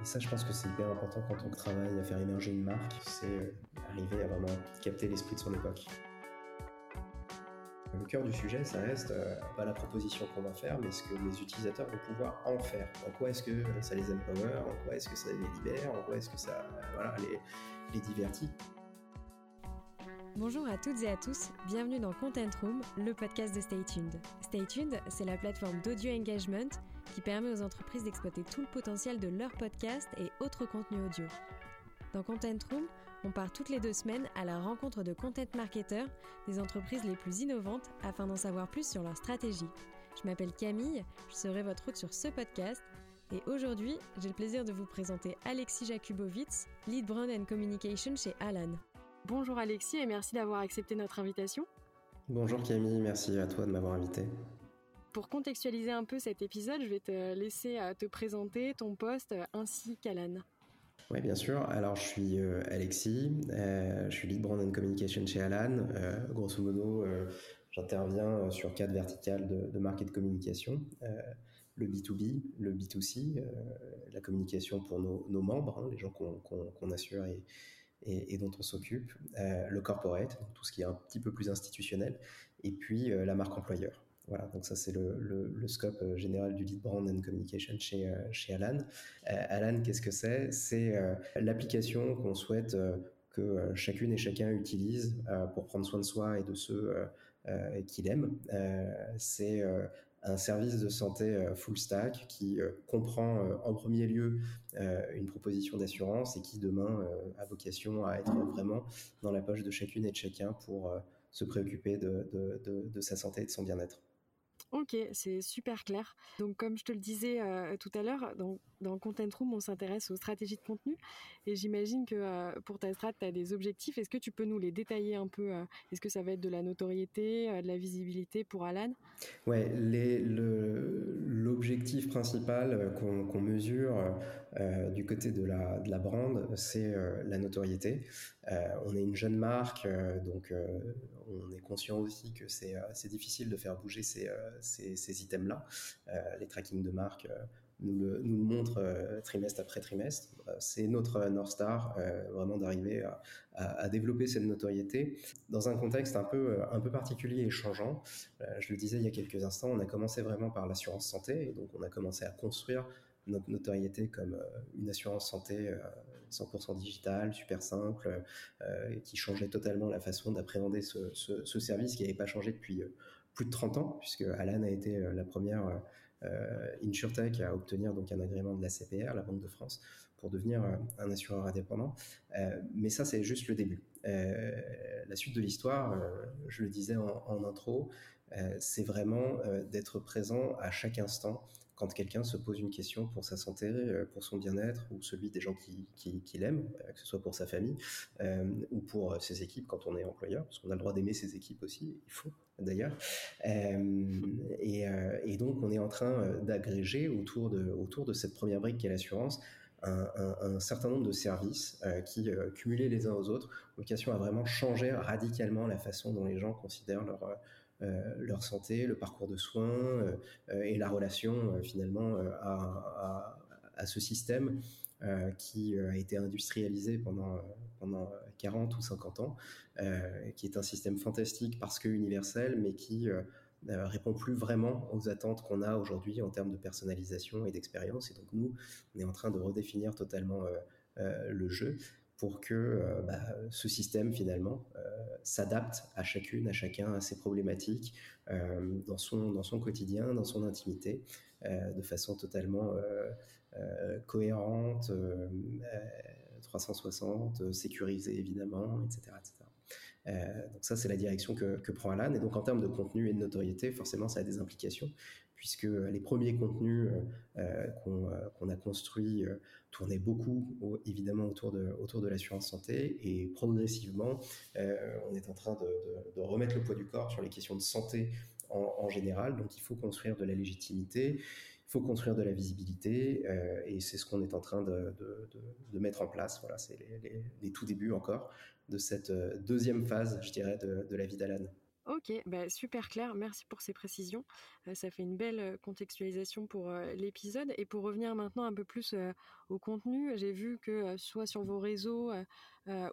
Et ça, je pense que c'est hyper important quand on travaille à faire émerger une marque, c'est arriver à vraiment capter l'esprit de son époque. Le cœur du sujet, ça reste euh, pas la proposition qu'on va faire, mais ce que les utilisateurs vont pouvoir en faire. En quoi est-ce que ça les empower En quoi est-ce que ça les libère? En quoi est-ce que ça voilà, les, les divertit? Bonjour à toutes et à tous, bienvenue dans Content Room, le podcast de Stay Tuned. Stay Tuned, c'est la plateforme d'audio engagement qui permet aux entreprises d'exploiter tout le potentiel de leurs podcasts et autres contenus audio. Dans Content Room, on part toutes les deux semaines à la rencontre de content marketeurs des entreprises les plus innovantes afin d'en savoir plus sur leur stratégie. Je m'appelle Camille, je serai votre hôte sur ce podcast et aujourd'hui, j'ai le plaisir de vous présenter Alexis Jakubowicz, Lead Brand and Communication chez Alan. Bonjour Alexis et merci d'avoir accepté notre invitation. Bonjour Camille, merci à toi de m'avoir invité. Pour contextualiser un peu cet épisode, je vais te laisser euh, te présenter ton poste ainsi qu'Alan. Oui, bien sûr. Alors, je suis euh, Alexis, euh, je suis lead brand and communication chez Alan. Euh, grosso modo, j'interviens sur quatre verticales de, de communication. le B2B, le B2C, la communication pour nos, membres, hein, les gens qu'on assure et, dont on s'occupe, le corporate, tout ce qui est un petit peu plus institutionnel, et puis la marque employeur. Voilà, donc ça c'est le, scope euh, général du lead brand and communication chez, euh, Alan. Euh, Alan, qu'est-ce que c'est? C'est l'application qu'on souhaite que chacune et chacun utilise pour prendre soin de soi et de ceux qu'il aime. c'est un service de santé full stack qui comprend en premier lieu une proposition d'assurance et qui demain a vocation à être vraiment dans la poche de chacune et de chacun pour se préoccuper de sa santé et de son bien-être. Ok, c'est super clair. Donc comme je te le disais euh, tout à l'heure, dans, Content Room, on s'intéresse aux stratégies de contenu. Et j'imagine que euh, pour ta strat, tu as des objectifs. Est-ce que tu peux nous les détailler un peu euh, Est-ce que ça va être de la notoriété, de la visibilité pour Alan? Ouais, l'objectif principal qu'on mesure du côté de la, de la brand, c'est la notoriété. on est une jeune marque, donc on est conscient aussi que c'est difficile de faire bouger ces ces, items-là. Euh, les tracking de marque euh, nous le, nous montrent euh, trimestre après trimestre. c'est notre North Star, vraiment d'arriver à, développer cette notoriété dans un contexte un peu, un peu particulier et changeant. je le disais il y a quelques instants, on a commencé vraiment par l'assurance santé, et donc on a commencé à construire notre notoriété comme une assurance santé 100% digitale, super simple, euh, qui changeait totalement la façon d'appréhender ce, ce, ce, service qui n'avait pas changé depuis plus de 30 ans, puisque Alan a été euh, la première euh, euh, InsurTech à obtenir donc un agrément de la CPR, la Banque de France, pour devenir euh, un assureur indépendant. Euh, mais ça, c'est juste le début. la suite de l'histoire, je le disais en intro, c'est vraiment d'être présent à chaque instant quand quelqu'un se pose une question pour sa santé, pour son bien-être ou celui des gens qui, qui, l'aiment, que ce soit pour sa famille ou pour ses équipes quand on est employeur, parce qu'on a le droit d'aimer ses équipes aussi, il faut d'ailleurs. et, donc on est en train euh, d'agréger autour de, autour de cette première brique qui est l'assurance un, certain nombre de services euh, qui, euh, cumulés les uns aux autres, ont vocation à vraiment changer radicalement la façon dont les gens considèrent leur, euh, leur santé, le parcours de soins et la relation finalement à, ce système qui a été industrialisé pendant, pendant 40 ou 50 ans, qui est un système fantastique parce que universel, mais qui euh, répond plus vraiment aux attentes qu'on a aujourd'hui en termes de personnalisation et d'expérience. Et donc nous, on est en train de redéfinir totalement euh, euh, le jeu pour que euh, bah, ce système finalement euh, s'adapte à chacune, à chacun, à ses problématiques euh, dans son dans son quotidien, dans son intimité, de façon totalement cohérente, 360, sécurisée évidemment, etc., etc. donc ça c'est la direction que, que prend Alan et donc en termes de contenu et de notoriété, forcément ça a des implications puisque les premiers contenus euh, qu'on a construits tournaient beaucoup évidemment autour de l'assurance santé et progressivement, euh, on est en train de, remettre le poids du corps sur les questions de santé en, général. Donc il faut construire de la légitimité, il faut construire de la visibilité euh, et c'est ce qu'on est en train de, mettre en place. Voilà, c'est les, tout débuts encore de cette euh, deuxième phase, je dirais, de, la vie d'Alan. Ok, bah, super clair. Merci pour ces précisions. Euh, ça fait une belle euh, contextualisation pour euh, l'épisode. Et pour revenir maintenant un peu plus au contenu, j'ai vu que soit sur vos réseaux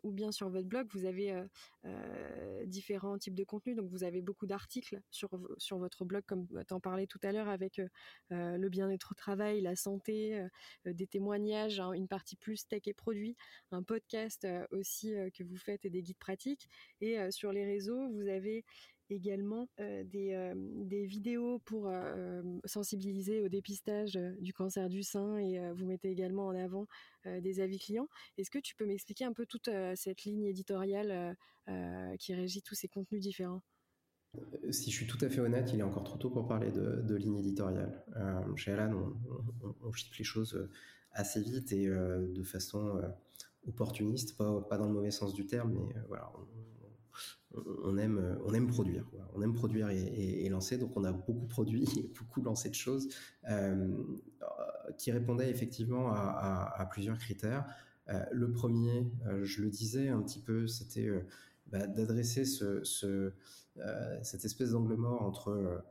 ou bien sur votre blog, vous avez différents types de contenus. Donc vous avez beaucoup d'articles sur, sur votre blog, comme tu en parlais tout à l'heure, avec le bien-être au travail, la santé, des témoignages, hein, une partie plus tech et produits, un podcast aussi que vous faites et des guides pratiques. Et sur les réseaux, vous avez également des, des, vidéos pour sensibiliser au dépistage du cancer du sein et vous mettez également en avant des avis clients. Est-ce que tu peux m'expliquer un peu toute cette ligne éditoriale qui régit tous ces contenus différents? Si je suis tout à fait honnête, il est encore trop tôt pour parler de, ligne éditoriale. chez Alan, on, on, chiffre les choses assez vite et de façon opportuniste, pas, pas, dans le mauvais sens du terme, mais voilà, on aime, euh, on aime produire. On aime produire et, lancer. Donc, on a beaucoup produit et beaucoup lancé de choses euh, qui répondaient effectivement à, plusieurs critères. Euh, le premier, je le disais un petit peu, c'était bah, d'adresser ce, cette espèce d'angle mort entre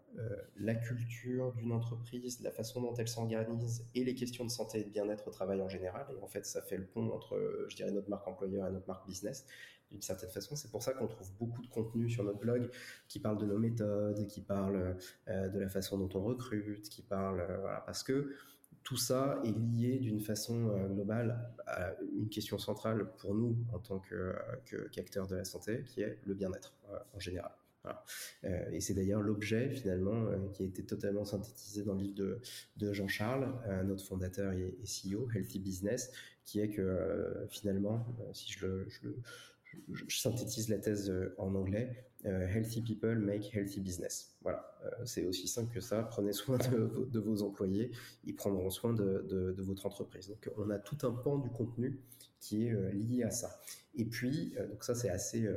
la culture d'une entreprise, la façon dont elle s'organise et les questions de santé et de bien-être au travail en général. Et en fait, ça fait le pont entre, je dirais, notre marque employeur et notre marque business d'une certaine façon. C'est pour ça qu'on trouve beaucoup de contenu sur notre blog qui parle de nos méthodes, qui parle euh, de la façon dont on recrute, qui parle, euh, parce que tout ça est lié d'une façon euh, globale à une question centrale pour nous en tant qu'acteurs de la santé, qui est le bien-être en général. et c'est d'ailleurs l'objet finalement qui a été totalement synthétisé dans le livre de, Jean-Charles, notre fondateur et, CEO, Healthy Business, qui est que finalement, si je le, synthétise la thèse euh, en anglais. Euh, healthy people make healthy business. Voilà, euh, c'est aussi simple que ça. Prenez soin de, vos employés, ils prendront soin de, votre entreprise. Donc, on a tout un pan du contenu qui est lié à ça. Et puis, donc ça, c'est assez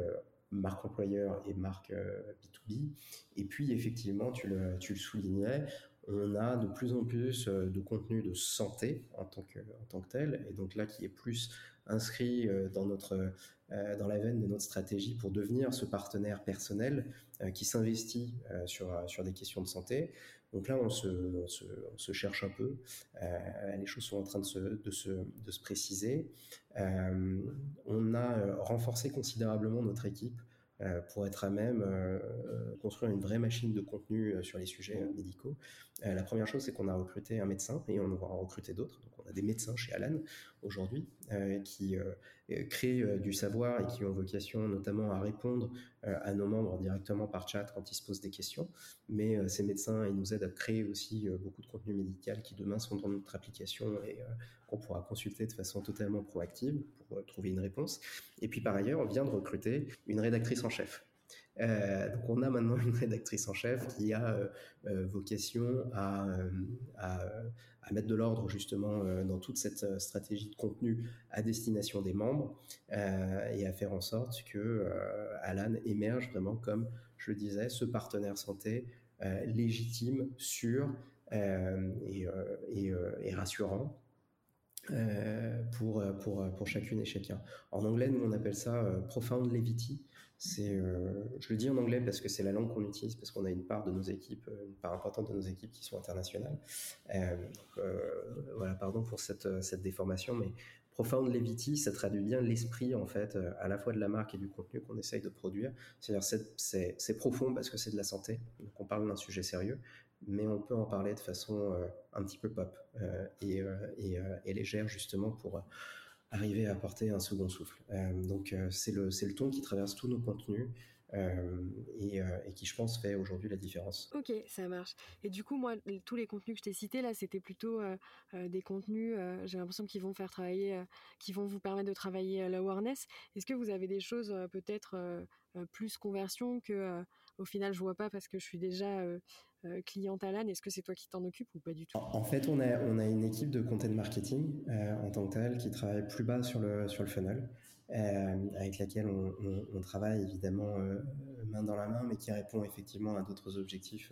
marque employeur et marque B2B. Et puis, effectivement, tu le, tu le soulignais, on a de plus en plus de contenu de santé en tant que, en tant que tel, et donc là qui est plus inscrit dans notre dans la veine de notre stratégie pour devenir ce partenaire personnel euh, qui s'investit euh, sur, sur des questions de santé. Donc là, on se, on se, cherche un peu. les choses sont en train de se, de se, de se préciser. on a renforcé considérablement notre équipe pour être à même construire une vraie machine de contenu sur les sujets médicaux. La première chose, c'est qu'on a recruté un médecin et on va en recruter d'autres. On a des médecins chez Alan aujourd'hui qui euh, créent euh, du savoir et qui ont vocation notamment à répondre euh, à nos membres directement par chat quand ils se posent des questions. Mais ces médecins, ils nous aident à créer aussi beaucoup de contenu médical qui demain seront dans notre application et qu'on pourra consulter de façon totalement proactive pour trouver une réponse. Et puis par ailleurs, on vient de recruter une rédactrice en chef. Donc on a maintenant une rédactrice en chef qui a vocation à, à, à mettre de l'ordre justement euh, dans toute cette euh, stratégie de contenu à destination des membres euh, et à faire en sorte que Alan émerge vraiment comme, je le disais, ce partenaire santé légitime, sûr et, rassurant pour chacune et chacun. En anglais, nous, on appelle ça profound levity. C'est, euh, je le dis en anglais parce que c'est la langue qu'on utilise, parce qu'on a une part de nos équipes, euh, une part importante de nos équipes qui sont internationales. Euh, voilà, pardon pour cette, cette déformation, mais Profound Levity, ça traduit bien l'esprit en fait, à la fois de la marque et du contenu qu'on essaye de produire. C'est-à-dire c'est, c'est, profond parce que c'est de la santé, donc on parle d'un sujet sérieux, mais on peut en parler de façon un petit peu pop et, et, et, légère justement pour arriver à apporter un second souffle. Euh, donc euh, c'est le, ton qui traverse tous nos contenus. Euh, et, qui, je pense, fait aujourd'hui la différence. Ok, ça marche. Et du coup, moi, tous les contenus que je t'ai cités là, c'était plutôt des contenus, j'ai l'impression qu'ils vont faire travailler, qui vont vous permettre de travailler l'awareness. Est-ce que vous avez des choses peut-être plus conversion que au final je vois pas parce que je suis déjà euh, cliente à l'âne. Est-ce que c'est toi qui t'en occupes ou pas du tout? En fait, on a, une équipe de content marketing euh, en tant que telle qui travaille plus bas sur le, funnel. Euh, avec laquelle on, travaille évidemment main dans la main, mais qui répond effectivement à d'autres objectifs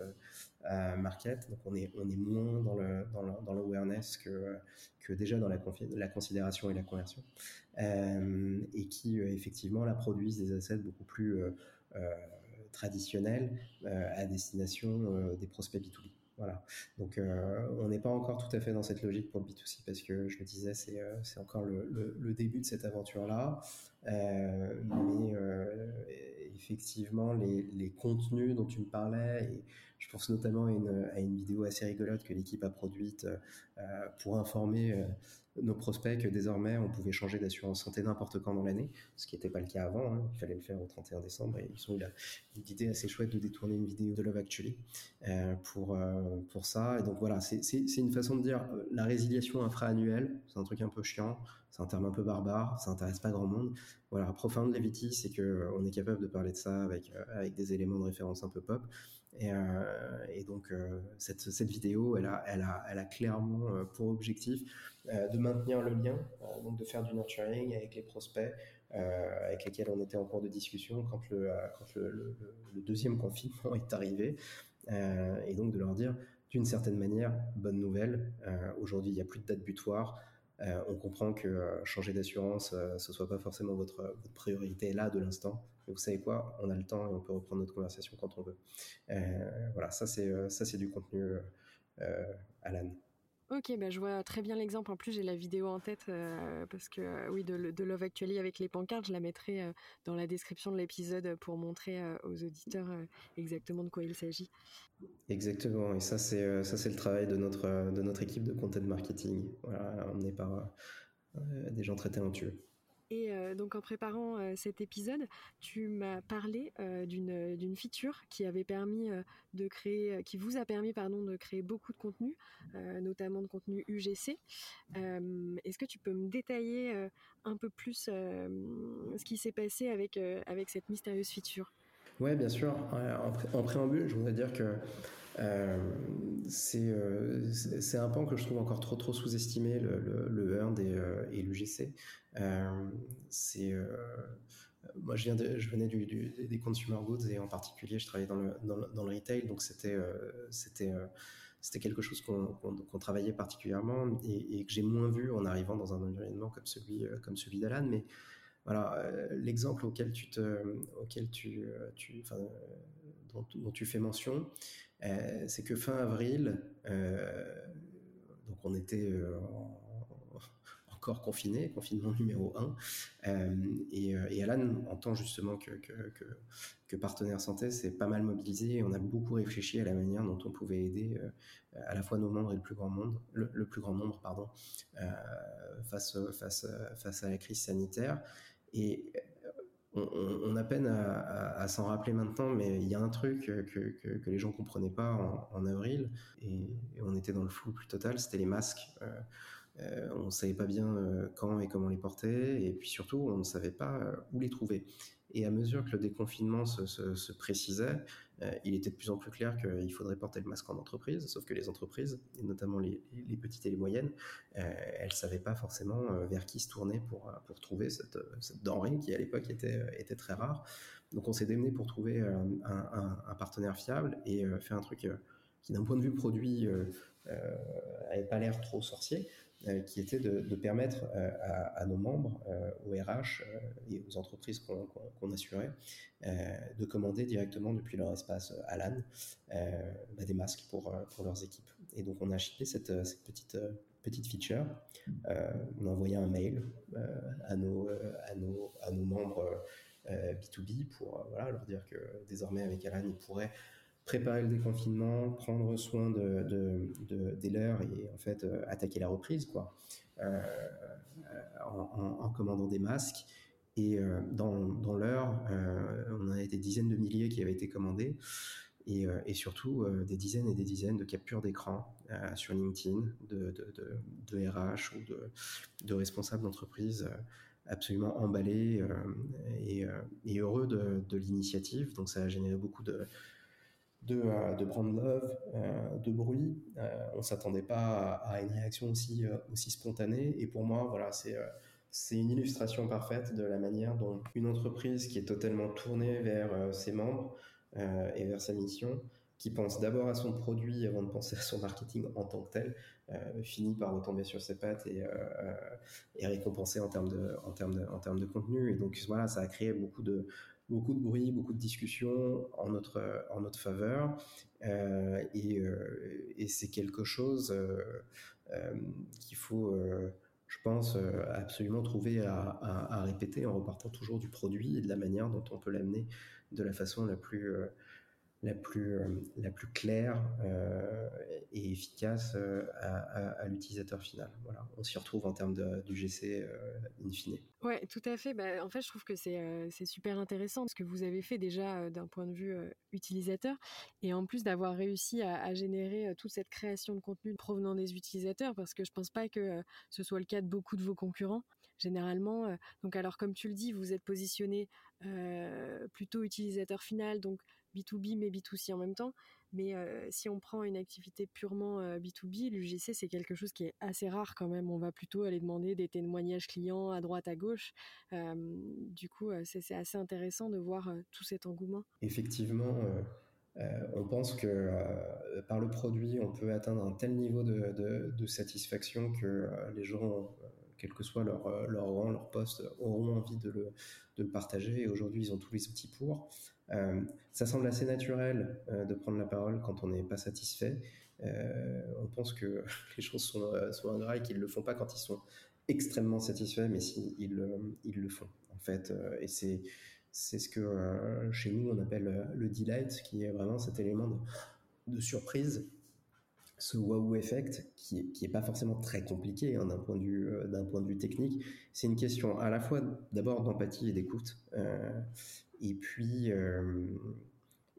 market. Donc on est, moins dans le dans l'awareness que, que déjà dans la, la considération et la conversion, et qui effectivement la produisent des assets beaucoup plus traditionnels à destination des prospects B2B. Voilà. Donc, on n'est pas encore tout à fait dans cette logique pour le B2C parce que je le disais, c'est encore le, le, début de cette aventure-là. mais effectivement, les, les, contenus dont tu me parlais, je pense notamment à une, vidéo assez rigolote que l'équipe a produite pour informer nos prospects que désormais on pouvait changer d'assurance santé n'importe quand dans l'année, ce qui n'était pas le cas avant. Hein. Il fallait le faire au 31 décembre et ils ont eu une idée assez chouette de détourner une vidéo de Love Actually euh, pour euh, pour ça. Et donc voilà, c'est une façon de dire euh, la résiliation infra-annuelle, c'est un truc un peu chiant, c'est un terme un peu barbare, ça intéresse pas grand monde. Voilà, Profound Levity, c'est que on est capable de parler de ça avec avec des éléments de référence un peu pop. Et, et donc cette, cette vidéo, elle a, elle a, elle a clairement pour objectif euh, de maintenir le lien, euh, donc de faire du nurturing avec les prospects euh, avec lesquels on était en cours de discussion quand le, quand le, deuxième confinement est arrivé, et donc de leur dire d'une certaine manière, bonne nouvelle, aujourd'hui il n'y a plus de date butoir, on comprend que changer d'assurance, ce soit pas forcément votre, priorité là de l'instant. Mais vous savez quoi? On a le temps et on peut reprendre notre conversation quand on veut. voilà, ça c'est ça c'est du contenu Alan. Ok, bah, je vois très bien l'exemple. En plus, j'ai la vidéo en tête euh, parce que euh, oui, de, Love Actually avec les pancartes, je la mettrai euh, dans la description de l'épisode pour montrer aux auditeurs exactement de quoi il s'agit. Exactement. Et ça, c'est ça, c'est le travail de notre de notre équipe de content marketing. Voilà, emmené par des gens très talentueux. Et euh, donc en préparant euh, cet épisode, tu m'as parlé euh, d'une d'une feature qui avait permis de créer, qui vous a permis pardon de créer beaucoup de contenu, notamment de contenu UGC. Est-ce que tu peux me détailler un peu plus ce qui s'est passé avec avec cette mystérieuse feature? Ouais, bien sûr. En, préambule, je voudrais dire que c'est un pan que je trouve encore trop sous-estimé, le, le, le, et, euh, l'UGC. moi, je, venais des consumer goods et en particulier, je travaillais dans le, retail, donc c'était quelque chose qu'on travaillait particulièrement et, que j'ai moins vu en arrivant dans un environnement comme celui d'Alan. Mais l'exemple auquel dont, tu fais mention, euh, c'est que fin avril, euh, donc on était euh, encore confiné, confinement numéro 1. et, Alan entend justement que, que, Partenaire Santé s'est pas mal mobilisé et on a beaucoup réfléchi à la manière dont on pouvait aider à la fois nos membres et le plus grand, monde, le, plus grand nombre pardon, face, face, face à la crise sanitaire. On, a peine à, s'en rappeler maintenant, mais il y a un truc que, les gens comprenaient pas en, avril, et, on était dans le flou plus total, c'était les masques. Euh, euh, on ne savait pas bien euh, quand et comment les porter, et puis surtout, on ne savait pas où les trouver. Et à mesure que le déconfinement se, précisait, il était de plus en plus clair qu'il faudrait porter le masque en entreprise, sauf que les entreprises, et notamment les, petites et les moyennes, euh, elles ne savaient pas forcément euh, vers qui se tourner pour, pour trouver cette, denrée qui à l'époque était, était très rare. Donc on s'est démené pour trouver un, partenaire fiable et faire un truc qui d'un point de vue produit n'avait pas l'air trop sorcier, euh, qui était de, permettre euh, à, nos membres, euh, aux RH et aux entreprises qu'on assurait, de commander directement depuis leur espace Alan bah, des masques pour, leurs équipes. Et donc on a shippé cette, petite feature. on a envoyé un mail à, nos, membres B2B pour leur dire que désormais avec Alan, ils pourraient préparer le déconfinement, prendre soin de, de, des leurs et en fait euh, attaquer la reprise quoi, euh, en, commandant des masques. Et euh, dans, dans l'heure, on a des dizaines de milliers qui avaient été commandés et, et surtout des dizaines et des dizaines de captures d'écran sur LinkedIn de, de, RH ou de, de responsables d'entreprise absolument emballés et, et, heureux de, l'initiative. Donc ça a généré beaucoup de, de, euh, brand love, euh, de bruit. Euh, on s'attendait pas à, une réaction aussi, spontanée. Et pour moi, voilà, c'est une illustration parfaite de la manière dont une entreprise qui est totalement tournée vers ses membres et vers sa mission, qui pense d'abord à son produit avant de penser à son marketing en tant que tel, finit par retomber sur ses pattes et, récompenser en termes de, de contenu. Et donc voilà, ça a créé beaucoup de, beaucoup de bruit, beaucoup de discussions en notre, en notre faveur. et, et c'est quelque chose qu'il faut je pense, absolument trouver à, à, répéter en repartant toujours du produit et de la manière dont on peut l'amener de la façon la plus, la plus, euh, la plus claire euh, et efficace euh, à, l'utilisateur final. Voilà, on s'y retrouve en termes de, du GC in fine. Ouais, tout à fait. Bah, en fait, je trouve que c'est super intéressant ce que vous avez fait déjà d'un point de vue utilisateur et en plus d'avoir réussi à, générer toute cette création de contenu provenant des utilisateurs parce que je pense pas que ce soit le cas de beaucoup de vos concurrents généralement. donc alors comme tu le dis, vous êtes positionné plutôt utilisateur final, donc B2B mais B2C en même temps. Mais euh, si on prend une activité purement B2B, euh, l'UGC c'est quelque chose qui est assez rare quand même. On va plutôt aller demander des témoignages clients à droite, à gauche. Euh, du coup, c'est assez intéressant de voir tout cet engouement. Effectivement, on pense que par le produit, on peut atteindre un tel niveau de, satisfaction que les gens quel que soit leur, leur rang, leur poste, auront envie de le, de le partager. Et aujourd'hui, ils ont tous les outils pour. Euh, ça semble assez naturel euh, de prendre la parole quand on n'est pas satisfait. Euh, on pense que les choses sont, sont ingrats et qu'ils ne le font pas quand ils sont extrêmement satisfaits, mais si ils, le font en fait. et c'est ce que chez nous on appelle le delight, qui est vraiment cet élément de surprise, ce wow effect, qui, qui est pas forcément très compliqué hein, d'un point d'un point de vue technique. C'est une question à la fois d'abord d'empathie et d'écoute, et puis, euh,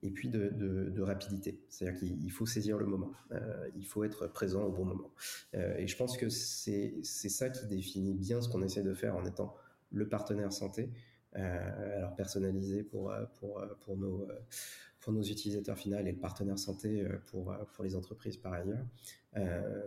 et puis de, de, rapidité. C'est-à-dire qu'il faut saisir le moment, euh, il faut être présent au bon moment. Euh, et je pense que c'est ça qui définit bien ce qu'on essaie de faire en étant le partenaire santé, alors personnalisé pour, pour, pour, nos, pour nos utilisateurs finaux et le partenaire santé pour, pour les entreprises par ailleurs,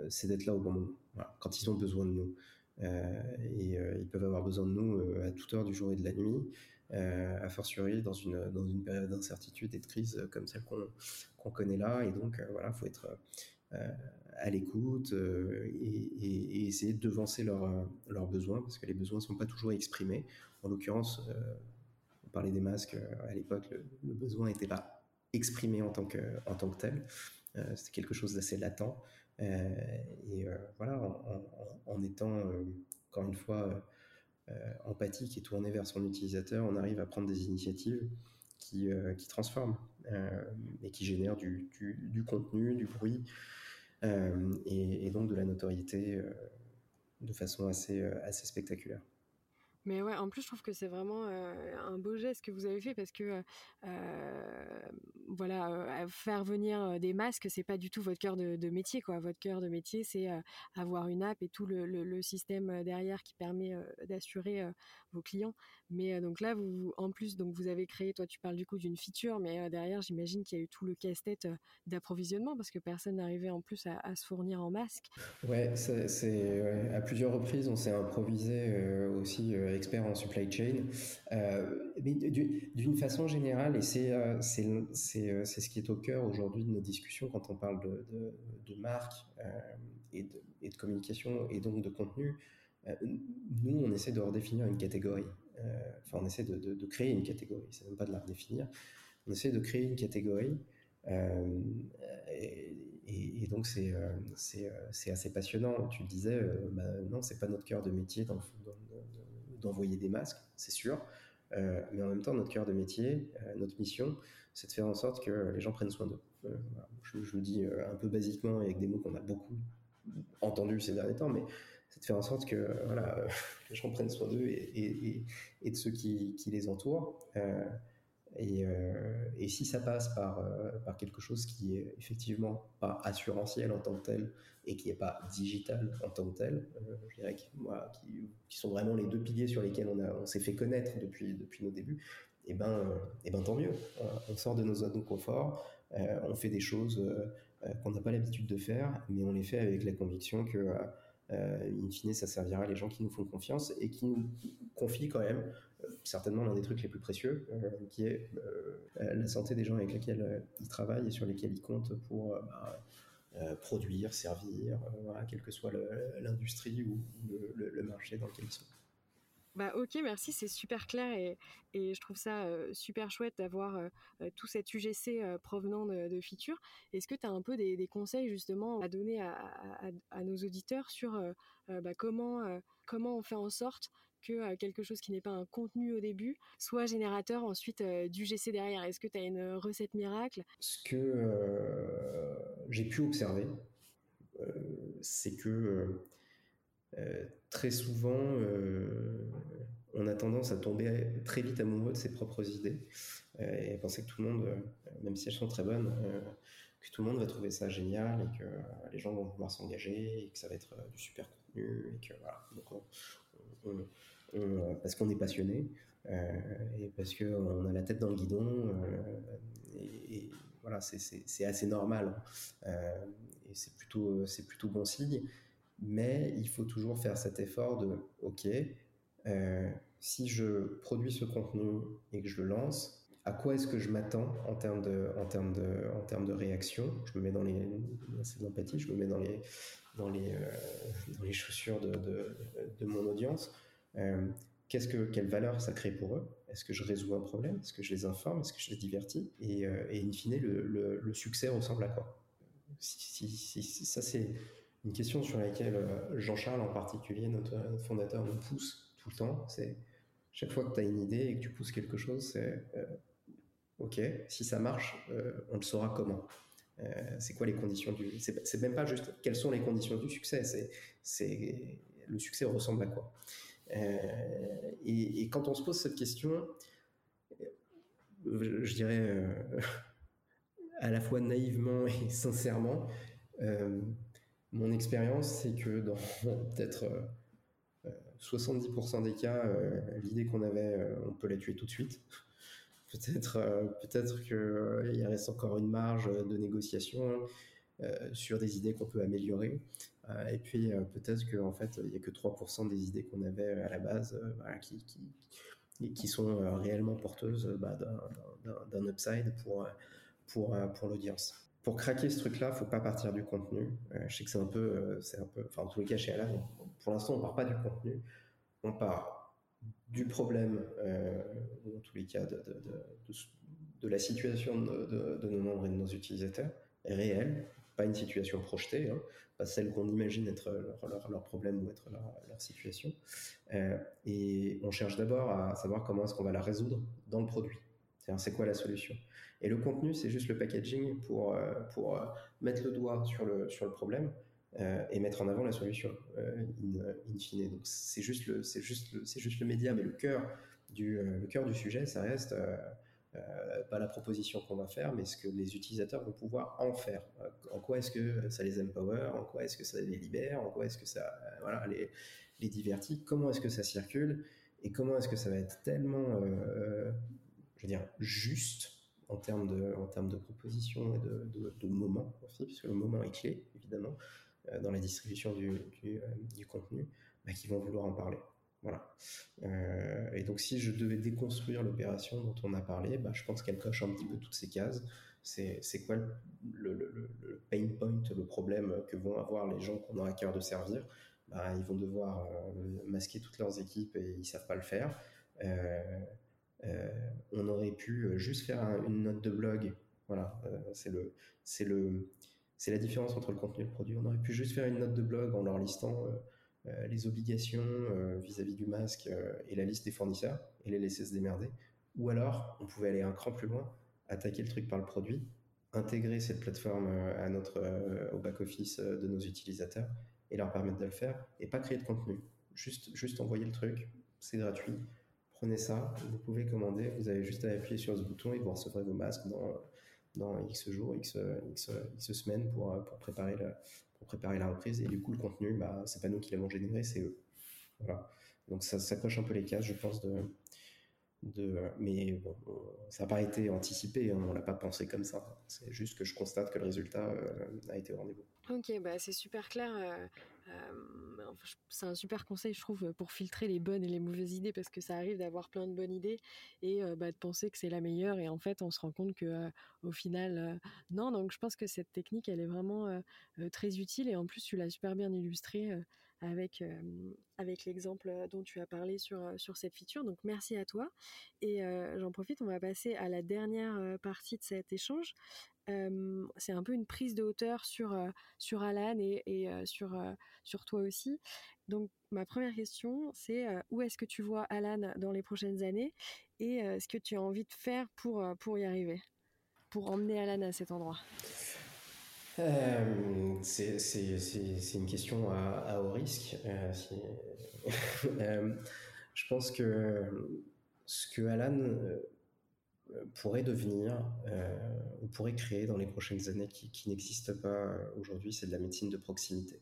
c'est d'être là au bon moment, quand ils ont besoin de nous. et ils peuvent avoir besoin de nous à toute heure du jour et de la nuit. Euh, a fortiori dans une, dans une période d'incertitude et de crise comme celle qu'on connaît là. Et donc, euh, voilà, il faut être euh, à l'écoute et, essayer de devancer leurs leurs besoins, parce que les besoins ne sont pas toujours exprimés. En l'occurrence, on parlait des masques, à l'époque, le, besoin n'était pas exprimé en tant que, en tant que tel. C'était quelque chose d'assez latent. et voilà, en, étant, encore une fois, euh, empathique et tourné vers son utilisateur, on arrive à prendre des initiatives qui, euh, qui transforment euh, et qui génèrent du, du, contenu, du bruit et, et, donc de la notoriété de façon assez, assez spectaculaire. Mais ouais, en plus, je trouve que c'est vraiment un beau geste que vous avez fait parce que, voilà, faire venir des masques, c'est pas du tout votre cœur de, métier, quoi. Votre cœur de métier, c'est avoir une app et tout le, le système derrière qui permet d'assurer vos clients. Mais donc là, vous, en plus, donc vous avez créé, toi, tu parles du coup d'une feature, mais derrière, j'imagine qu'il y a eu tout le casse-tête d'approvisionnement parce que personne n'arrivait en plus à, se fournir en masque. Ouais, c'est à plusieurs reprises, on s'est improvisé aussi expert en supply chain. Euh, mais d'une façon générale, et c'est euh, euh, c'est ce qui est au cœur aujourd'hui de nos discussions quand on parle de, de, marque et, de, et, de, communication et donc de contenu, nous, on essaie de redéfinir une catégorie. enfin, on essaie de, créer une catégorie, c'est même pas de la redéfinir. On essaie de créer une catégorie. et, donc c'est assez passionnant. Tu disais, bah, non, c'est pas notre cœur de métier dans, dans, d'envoyer des masques, c'est sûr. Euh, mais en même temps, notre cœur de métier, euh, notre mission, c'est de faire en sorte que les gens prennent soin d'eux. Euh, je, le dis un peu basiquement avec des mots qu'on a beaucoup entendus ces derniers temps, mais c'est de faire en sorte que les gens prennent soin d'eux et, et, de ceux qui les entourent. Et, et, si ça passe par, par quelque chose qui est effectivement pas assurantiel en tant que tel et qui n'est pas digital en tant que tel, je dirais que, moi, qui, sont vraiment les deux piliers sur lesquels on, s'est fait connaître depuis, nos débuts, et eh ben, et eh ben tant mieux. On sort de nos zones de confort, on fait des choses qu'on n'a pas l'habitude de faire, mais on les fait avec la conviction que euh, in fine, ça servira à les gens qui nous font confiance et qui nous confient quand même euh, certainement l'un des trucs les plus précieux, euh, qui est la santé des gens avec lesquels ils travaillent et sur lesquels ils comptent pour bah, produire, servir, quelle que soit l'industrie ou le, marché dans lequel ils sont. Bah ok, merci, c'est super clair et, je trouve ça super chouette d'avoir tout cet UGC provenant de, de Feature. Est-ce que tu as un peu des, conseils justement à donner à nos auditeurs sur bah, comment, comment on fait en sorte que quelque chose qui n'est pas un contenu au début soit générateur ensuite d'UGC derrière? Est-ce que tu as une recette miracle? Ce que j'ai pu observer, c'est que euh, très souvent, euh, on a tendance à tomber très vite amoureux de ses propres idées euh, et à penser que tout le monde, même si elles sont très bonnes, que tout le monde va trouver ça génial et que les gens vont vouloir s'engager et que ça va être du super contenu et que voilà. parce qu'on est passionné et parce qu'on a la tête dans le guidon voilà, c'est assez normal et c'est plutôt, c'est plutôt bon signe mais il faut toujours faire cet effort de, OK, euh, si je produis ce contenu et que je le lance, à quoi est-ce que je m'attends en termes de, en termes de, en termes de réaction? Je me mets dans les, je me mets dans les, dans les, euh, dans les chaussures de, de, de mon audience. Euh, qu'est-ce que, quelle valeur ça crée pour eux? Est-ce que je résous un problème? Est-ce que je les informe? Est-ce que je les divertis? Et, et in fine, le, le, succès ressemble à quoi? Si, si, ça c'est une question sur laquelle euh, Jean-Charles en particulier, notre, fondateur, nous pousse tout le temps, c'est chaque fois que tu as une idée et que tu pousses quelque chose, c'est euh, OK, si ça marche, euh, on le saura comment. c'est quoi les conditions du. C'est même pas juste quelles sont les conditions du succès, c'est le succès ressemble à quoi. Et, quand on se pose cette question, je dirais à la fois naïvement et sincèrement, mon expérience, c'est que dans peut-être 70% euh, des cas, euh, l'idée qu'on avait, euh, on peut la tuer tout de suite. Peut-être peut-être qu'il reste encore une marge de négociation sur des idées qu'on peut améliorer. et puis peut-être qu'en fait, il n'y a que 3% des idées qu'on avait à la base qui, sont réellement porteuses bah, d'un upside pour l'audience pour craquer ce truc-là, faut pas partir du contenu. Euh, je sais que c'est un peu, euh, c'est un peu, enfin en tous les cas chez Alan, pour l'instant on part pas du contenu, on part du problème, euh, en tous les cas de, la situation de, nos membres et de nos utilisateurs, réelle, pas une situation projetée, hein, pas celle qu'on imagine être leur, problème ou être leur, situation. Et on cherche d'abord à savoir comment est-ce qu'on va la résoudre dans le produit. C'est-à-dire c'est quoi la solution? Et le contenu, c'est juste le packaging pour, euh, pour euh, mettre le doigt sur le, sur le problème euh, et mettre en avant la solution, in, fine. Donc c'est juste, le, c'est, juste c'est juste le média, mais le cœur du, le cœur du sujet, ça reste pas la proposition qu'on va faire, mais ce que les utilisateurs vont pouvoir en faire. En quoi est-ce que ça les empower En quoi est-ce que ça les libère En quoi est-ce que ça voilà, les, les divertit Comment est-ce que ça circule Et comment est-ce que ça va être tellement, je veux dire, juste en termes de, en termes de proposition et de, de, de moment aussi, puisque le moment est clé, évidemment, euh, dans la distribution du, euh, du contenu, bah, qui vont vouloir en parler. Voilà. Euh, et donc, si je devais déconstruire l'opération dont on a parlé, bah, je pense qu'elle coche un petit peu toutes ces cases. C'est, quoi le, le, pain point, le problème que vont avoir les gens qu'on a à cœur de servir? Bah, Ils vont devoir masquer toutes leurs équipes et ils savent pas le faire. Euh, on aurait pu euh, juste faire une note de blog. Voilà, euh, c'est c'est le, c'est la différence entre le contenu et le produit. On aurait pu juste faire une note de blog en leur listant les obligations vis-à-vis du masque et la liste des fournisseurs et les laisser se démerder. Ou alors, on pouvait aller un cran plus loin, attaquer le truc par le produit, intégrer cette plateforme à notre, au back-office de nos utilisateurs et leur permettre de le faire et pas créer de contenu. Juste, juste envoyer le truc, c'est gratuit prenez ça, vous pouvez commander, vous avez juste à appuyer sur ce bouton et vous recevrez vos masques dans, dans X jours, X, X, X semaines pour, pour, préparer la, pour préparer la reprise. Et du coup, le contenu, bah, c'est pas nous qui l'avons généré, c'est eux. Voilà. Donc ça, coche un peu les cases, je pense, de, mais ça n'a pas été anticipé, hein, on l'a pas pensé comme ça. C'est juste que je constate que le résultat euh, a été au rendez-vous. Ok, bah c'est super clair. Euh, euh, c'est un super conseil, je trouve, pour filtrer les bonnes et les mauvaises idées, parce que ça arrive d'avoir plein de bonnes idées et bah, de penser que c'est la meilleure, et en fait, on se rend compte que au final, non. Donc, je pense que cette technique, elle est vraiment très utile, et en plus, tu l'as super bien illustré avec, avec l'exemple dont tu as parlé sur, sur cette feature. Donc merci à toi. Et j'en profite, on va passer à la dernière partie de cet échange. c'est un peu une prise de hauteur sur, sur Alan et, et sur, sur toi aussi. Donc ma première question, c'est où est-ce que tu vois Alan dans les prochaines années et ce que tu as envie de faire pour, pour y arriver, pour emmener Alan à cet endroit? Euh, c'est une question à, haut risque. Euh, euh, je pense que ce que Alan pourrait devenir ou pourrait créer dans les prochaines années qui, n'existe pas aujourd'hui, c'est de la médecine de proximité.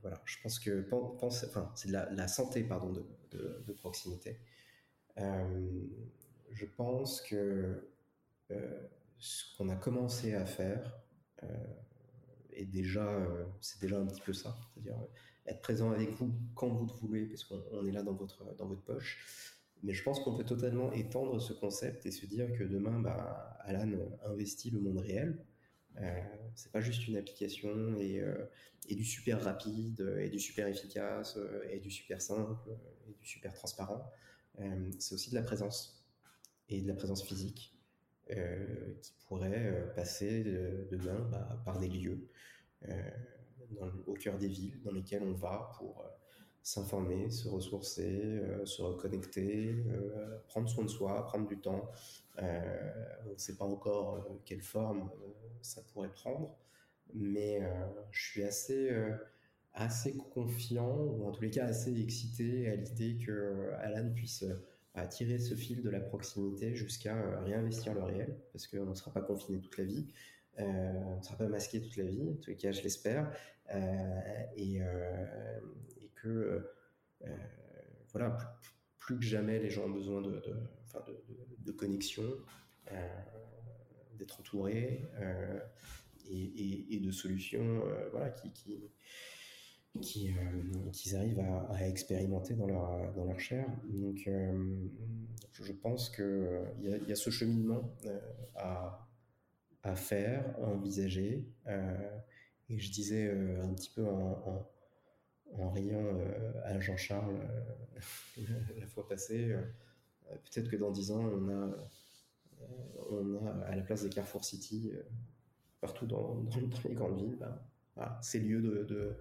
voilà, je pense que enfin, c'est de la, santé pardon de, de proximité. je pense que ce qu'on a commencé à faire euh, est déjà, euh, c'est déjà un petit peu ça, c'est-à-dire euh, être présent avec vous quand vous le voulez, parce qu'on est là dans votre, dans votre poche. Mais je pense qu'on peut totalement étendre ce concept et se dire que demain, bah, Alan investit le monde réel. Euh, c'est pas juste une application et, et, du super rapide et du super efficace et du super simple et du super transparent. c'est aussi de la présence et de la présence physique euh, qui pourrait euh, passer demain bah, par des lieux euh, au cœur des villes dans lesquelles on va pour s'informer, se ressourcer, se reconnecter, prendre soin de soi, prendre du temps. on ne sait pas encore quelle forme ça pourrait prendre, mais je suis assez, assez confiant, ou en tous les cas assez excité à l'idée que Alan puisse à tirer ce fil de la proximité jusqu'à euh, réinvestir le réel, parce qu'on ne sera pas confiné toute la vie, euh, on ne sera pas masqué toute la vie, en tous les cas je l'espère, euh, et, que voilà, plus, que jamais les gens ont besoin de, de, de, de connexion, d'être entourés et, et, de solutions voilà, qui euh, qu'ils arrivent à, expérimenter dans leur, dans leur chair. Donc, euh, je pense qu'il y, a, y a ce cheminement euh, à, à faire, à envisager. et je disais un petit peu en, en, riant à Jean-Charles la fois passée, peut-être que dans dix ans, on a, on a à la place des Carrefour City, partout dans, les grandes villes, ben, ces lieux de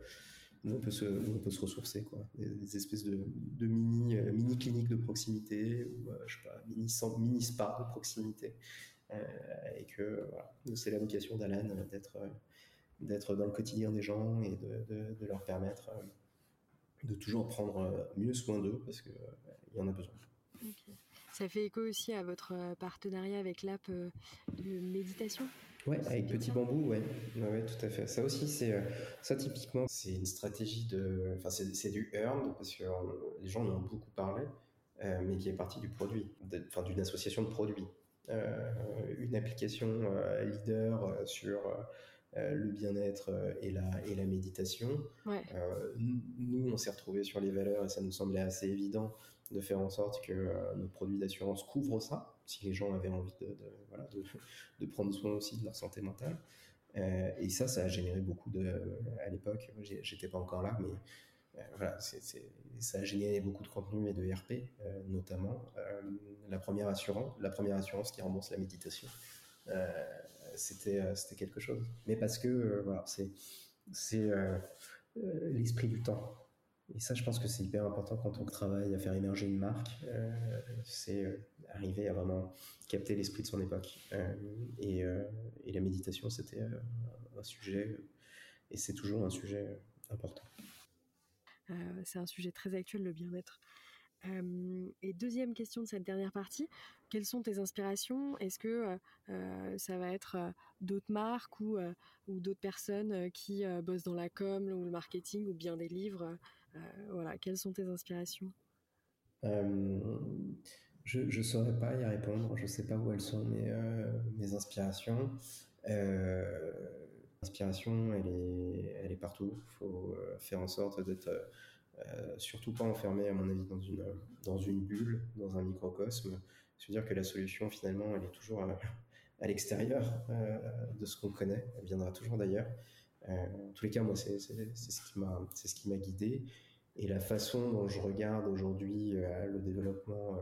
on peut se, on ressourcer, quoi. Des, espèces de, euh, mini cliniques de proximité ou euh, je sais pas, mini, mini spa de proximité. Euh, et que c'est la vocation d'Alan d'être dans le quotidien des gens et de, leur permettre de toujours prendre mieux soin d'eux parce qu'il il y en a besoin. Ça fait écho aussi à votre partenariat avec l'app de méditation? Ouais, avec Petit Bambou, ouais. ouais. tout à fait. Ça aussi, c'est euh, ça typiquement, c'est une stratégie de, enfin c'est du earned parce que euh, les gens en ont beaucoup parlé, euh, mais qui est partie du produit, enfin d'une association de produits, une application leader sur le bien-être et la et la méditation. Ouais. nous, on s'est retrouvés sur les valeurs et ça nous semblait assez évident de faire en sorte que euh, nos produits d'assurance couvrent ça, si les gens avaient envie de, voilà, de, prendre soin aussi de leur santé mentale. Euh, et ça, ça a généré beaucoup de. À l'époque, j'étais pas encore là, mais euh, voilà, ça a généré beaucoup de contenu et de RP, notamment la première assurance, la première assurance qui rembourse la méditation. c'était c'était quelque chose. Mais parce que voilà, c'est c'est l'esprit du temps et ça, je pense que c'est hyper important quand on travaille à faire émerger une marque, euh, c'est euh, arriver à vraiment capter l'esprit de son époque. Euh, et, la méditation, c'était un sujet, et c'est toujours un sujet important. c'est un sujet très actuel, le bien-être. et deuxième question de cette dernière partie, quelles sont tes inspirations? Est-ce que ça va être d'autres marques ou, ou d'autres personnes qui bossent dans la com ou le marketing ou bien des livres? Voilà, quelles sont tes inspirations? Euh, Je ne saurais pas y répondre, je ne sais pas où elles sont mes, euh, mes inspirations. L'inspiration, elle est, elle est partout. Il faut faire en sorte d'être surtout pas enfermé, à mon avis, dans une, dans une bulle, dans un microcosme. Se dire que la solution, finalement, elle est toujours à, l'extérieur de ce qu'on connaît. Elle viendra toujours d'ailleurs. en tous les cas, moi, c'est ce qui m'a guidé. Et la façon dont je regarde aujourd'hui le développement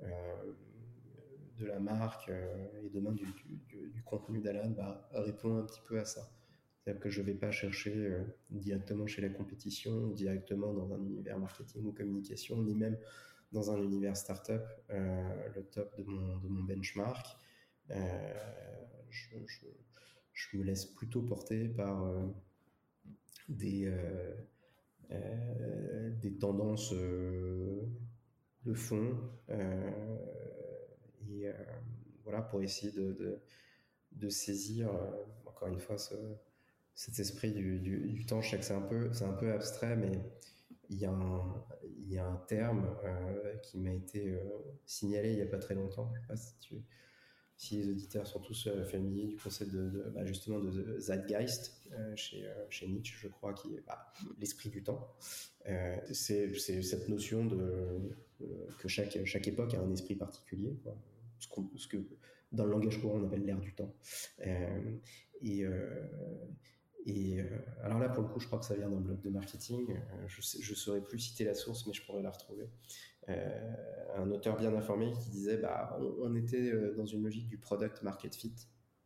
de la marque et demain du, contenu d'Alan bah, répond un petit peu à ça. C'est-à-dire que je ne vais pas chercher directement chez la compétition directement dans un univers marketing ou communication, ni même dans un univers startup, euh, le top de mon, de mon benchmark. Euh, je, me laisse plutôt porter par euh, des, des tendances de fond et voilà pour essayer de, de, saisir encore une fois ce, cet esprit du, du, temps. Je sais que c'est un peu, c'est un peu abstrait, mais il y a un, il y a un terme euh, qui m'a été euh, signalé il n'y a pas très longtemps. Je sais pas si, si, les auditeurs sont tous euh, familiers du concept de, bah, justement de, Zeitgeist chez, chez, Nietzsche, je crois, qui est bah, l'esprit du temps. c'est cette notion de que chaque, chaque époque a un esprit particulier. Ce, que dans le langage courant on appelle l'ère du temps. et euh, alors là, pour le coup, je crois que ça vient d'un blog de marketing. Euh, je ne saurais plus citer la source, mais je pourrais la retrouver. Euh, un auteur bien informé qui disait bah, on, était dans une logique du product market fit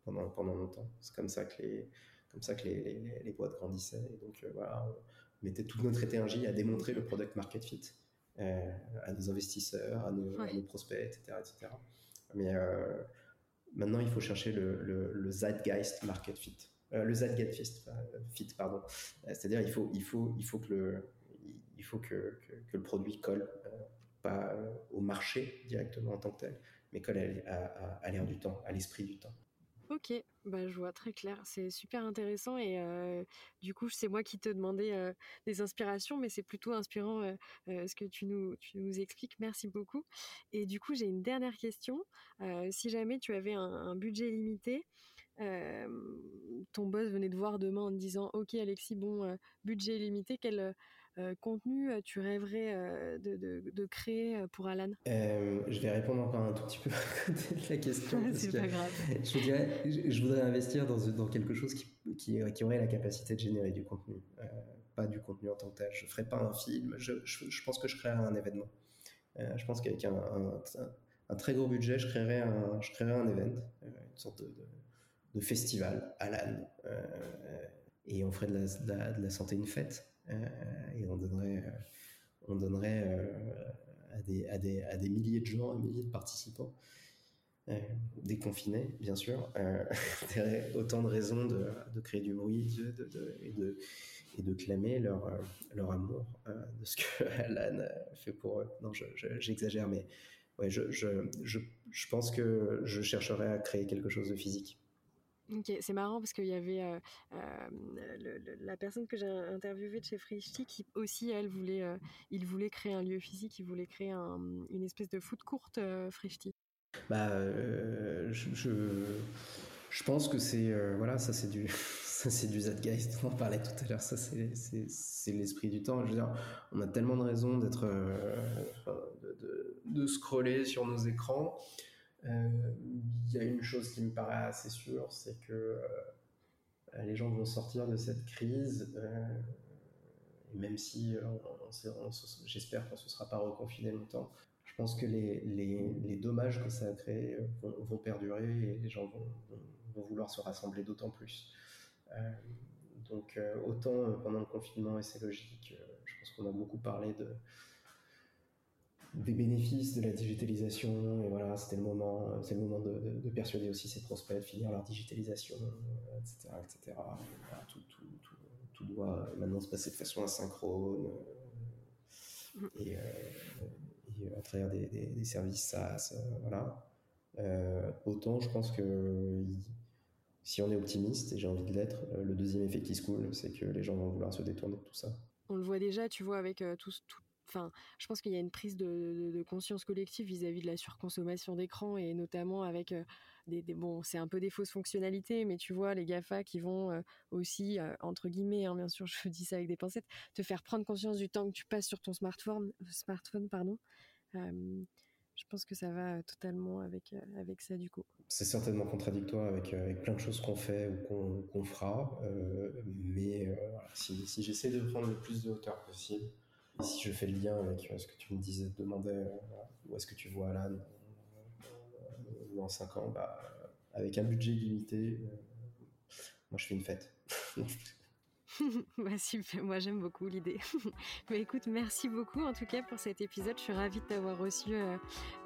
pendant, pendant longtemps. C'est comme ça que les, comme ça que les, les, boîtes grandissaient. Et donc voilà, on mettait toute notre énergie à démontrer le product market fit à nos investisseurs, à nos, prospects, etc. etc. Mais maintenant, il faut chercher le, le, le zeitgeist market fit. Euh, le Zeitgeist fit, pardon. Euh, c'est-à-dire il faut, il faut, il faut que le, il faut que, que, le produit colle euh, pas au marché directement en tant que tel, mais colle à, à, l'air du temps, à l'esprit du temps. Ok, bah, je vois très clair. C'est super intéressant et du coup, c'est moi qui te demandais des inspirations, mais c'est plutôt inspirant ce que tu nous, tu nous expliques. Merci beaucoup. Et du coup, j'ai une dernière question. si jamais tu avais un, budget limité, ton boss venait de voir demain en te disant Ok, Alexis, bon, budget limité, quel contenu tu rêverais de, créer pour Alan? Je vais répondre encore un tout petit peu à côté de la question. C'est pas grave. Je, dirais, je, voudrais investir dans, dans quelque chose qui, qui, aurait la capacité de générer du contenu, pas du contenu en tant que tel. Je ne ferais pas un film, je, je, pense que je créerais un événement. je pense qu'avec un, un, très gros budget, je créerais un, je créerais un event, une sorte de de festival à l'âne. Euh, et on ferait de la, de la, santé une fête. Euh, et on donnerait, euh, on donnerait à, des, à, des, à des milliers de gens, à des milliers de participants. déconfinés, bien sûr, autant de raisons de, de, créer du bruit de, de, et, de, et de clamer leur, leur amour de ce que Alan fait pour eux. Non, j'exagère, mais ouais, je, je, pense que je chercherai à créer quelque chose de physique. C'est marrant parce qu'il y avait euh, euh, la personne que j'ai interviewée de chez Frishti qui aussi, elle, voulait, euh, il voulait créer un lieu physique, il voulait créer une espèce de foot courte Frishti. Bah, je, je, pense que c'est voilà, ça c'est du ça c'est du Zeitgeist, on en parlait tout à l'heure, ça c'est l'esprit du temps. Je veux dire, on a tellement de raisons d'être de, de, scroller sur nos écrans. Euh, il y a une chose qui me paraît assez sûre, c'est que euh, les gens vont sortir de cette crise, euh, même si j'espère qu'on ne se sera pas reconfiné longtemps, je pense que les, dommages que ça a créé vont, perdurer et les gens vont, vouloir se rassembler d'autant plus. donc autant pendant le confinement, et c'est logique, je pense qu'on a beaucoup parlé de, des bénéfices de la digitalisation et voilà c'était le moment c'est le moment de, de, persuader aussi ses prospects de finir leur digitalisation etc etc tout, tout, tout, tout, doit maintenant se passer de façon asynchrone mm. et, euh, et, à travers des, des, services SaaS euh, voilà. Euh, autant je pense que si on est optimiste et j'ai envie de l'être le deuxième effet qui se coule c'est que les gens vont vouloir se détourner de tout ça. On le voit déjà tu vois avec tout, tout Enfin, je pense qu'il y a une prise de, conscience collective vis-à-vis de la surconsommation d'écran et notamment avec euh, des, bon, c'est un peu des fausses fonctionnalités, mais tu vois les Gafa qui vont euh, aussi euh, entre guillemets, hein, bien sûr, je dis ça avec des pincettes, te faire prendre conscience du temps que tu passes sur ton smartphone, smartphone, pardon. je pense que ça va totalement avec, avec ça du coup. C'est certainement contradictoire avec, avec plein de choses qu'on fait ou qu'on fera, mais si, j'essaie de prendre le plus de hauteur possible, si je fais le lien avec ce que tu me disais, demandais où est-ce que tu vois Alan dans 5 ans, bah, avec un budget limité, moi je fais une fête. bah, super, moi j'aime beaucoup l'idée. Mais écoute, merci beaucoup en tout cas pour cet épisode. Je suis ravie de t'avoir reçu euh,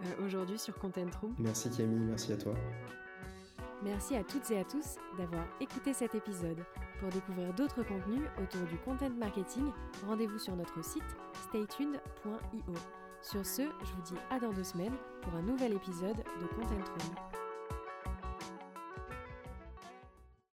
euh, aujourd'hui sur Content Room. Merci Camille, merci à toi. Merci à toutes et à tous d'avoir écouté cet épisode. Pour découvrir d'autres contenus autour du content marketing, rendez-vous sur notre site staytuned.io. Sur ce, je vous dis à dans deux semaines pour un nouvel épisode de Content Room.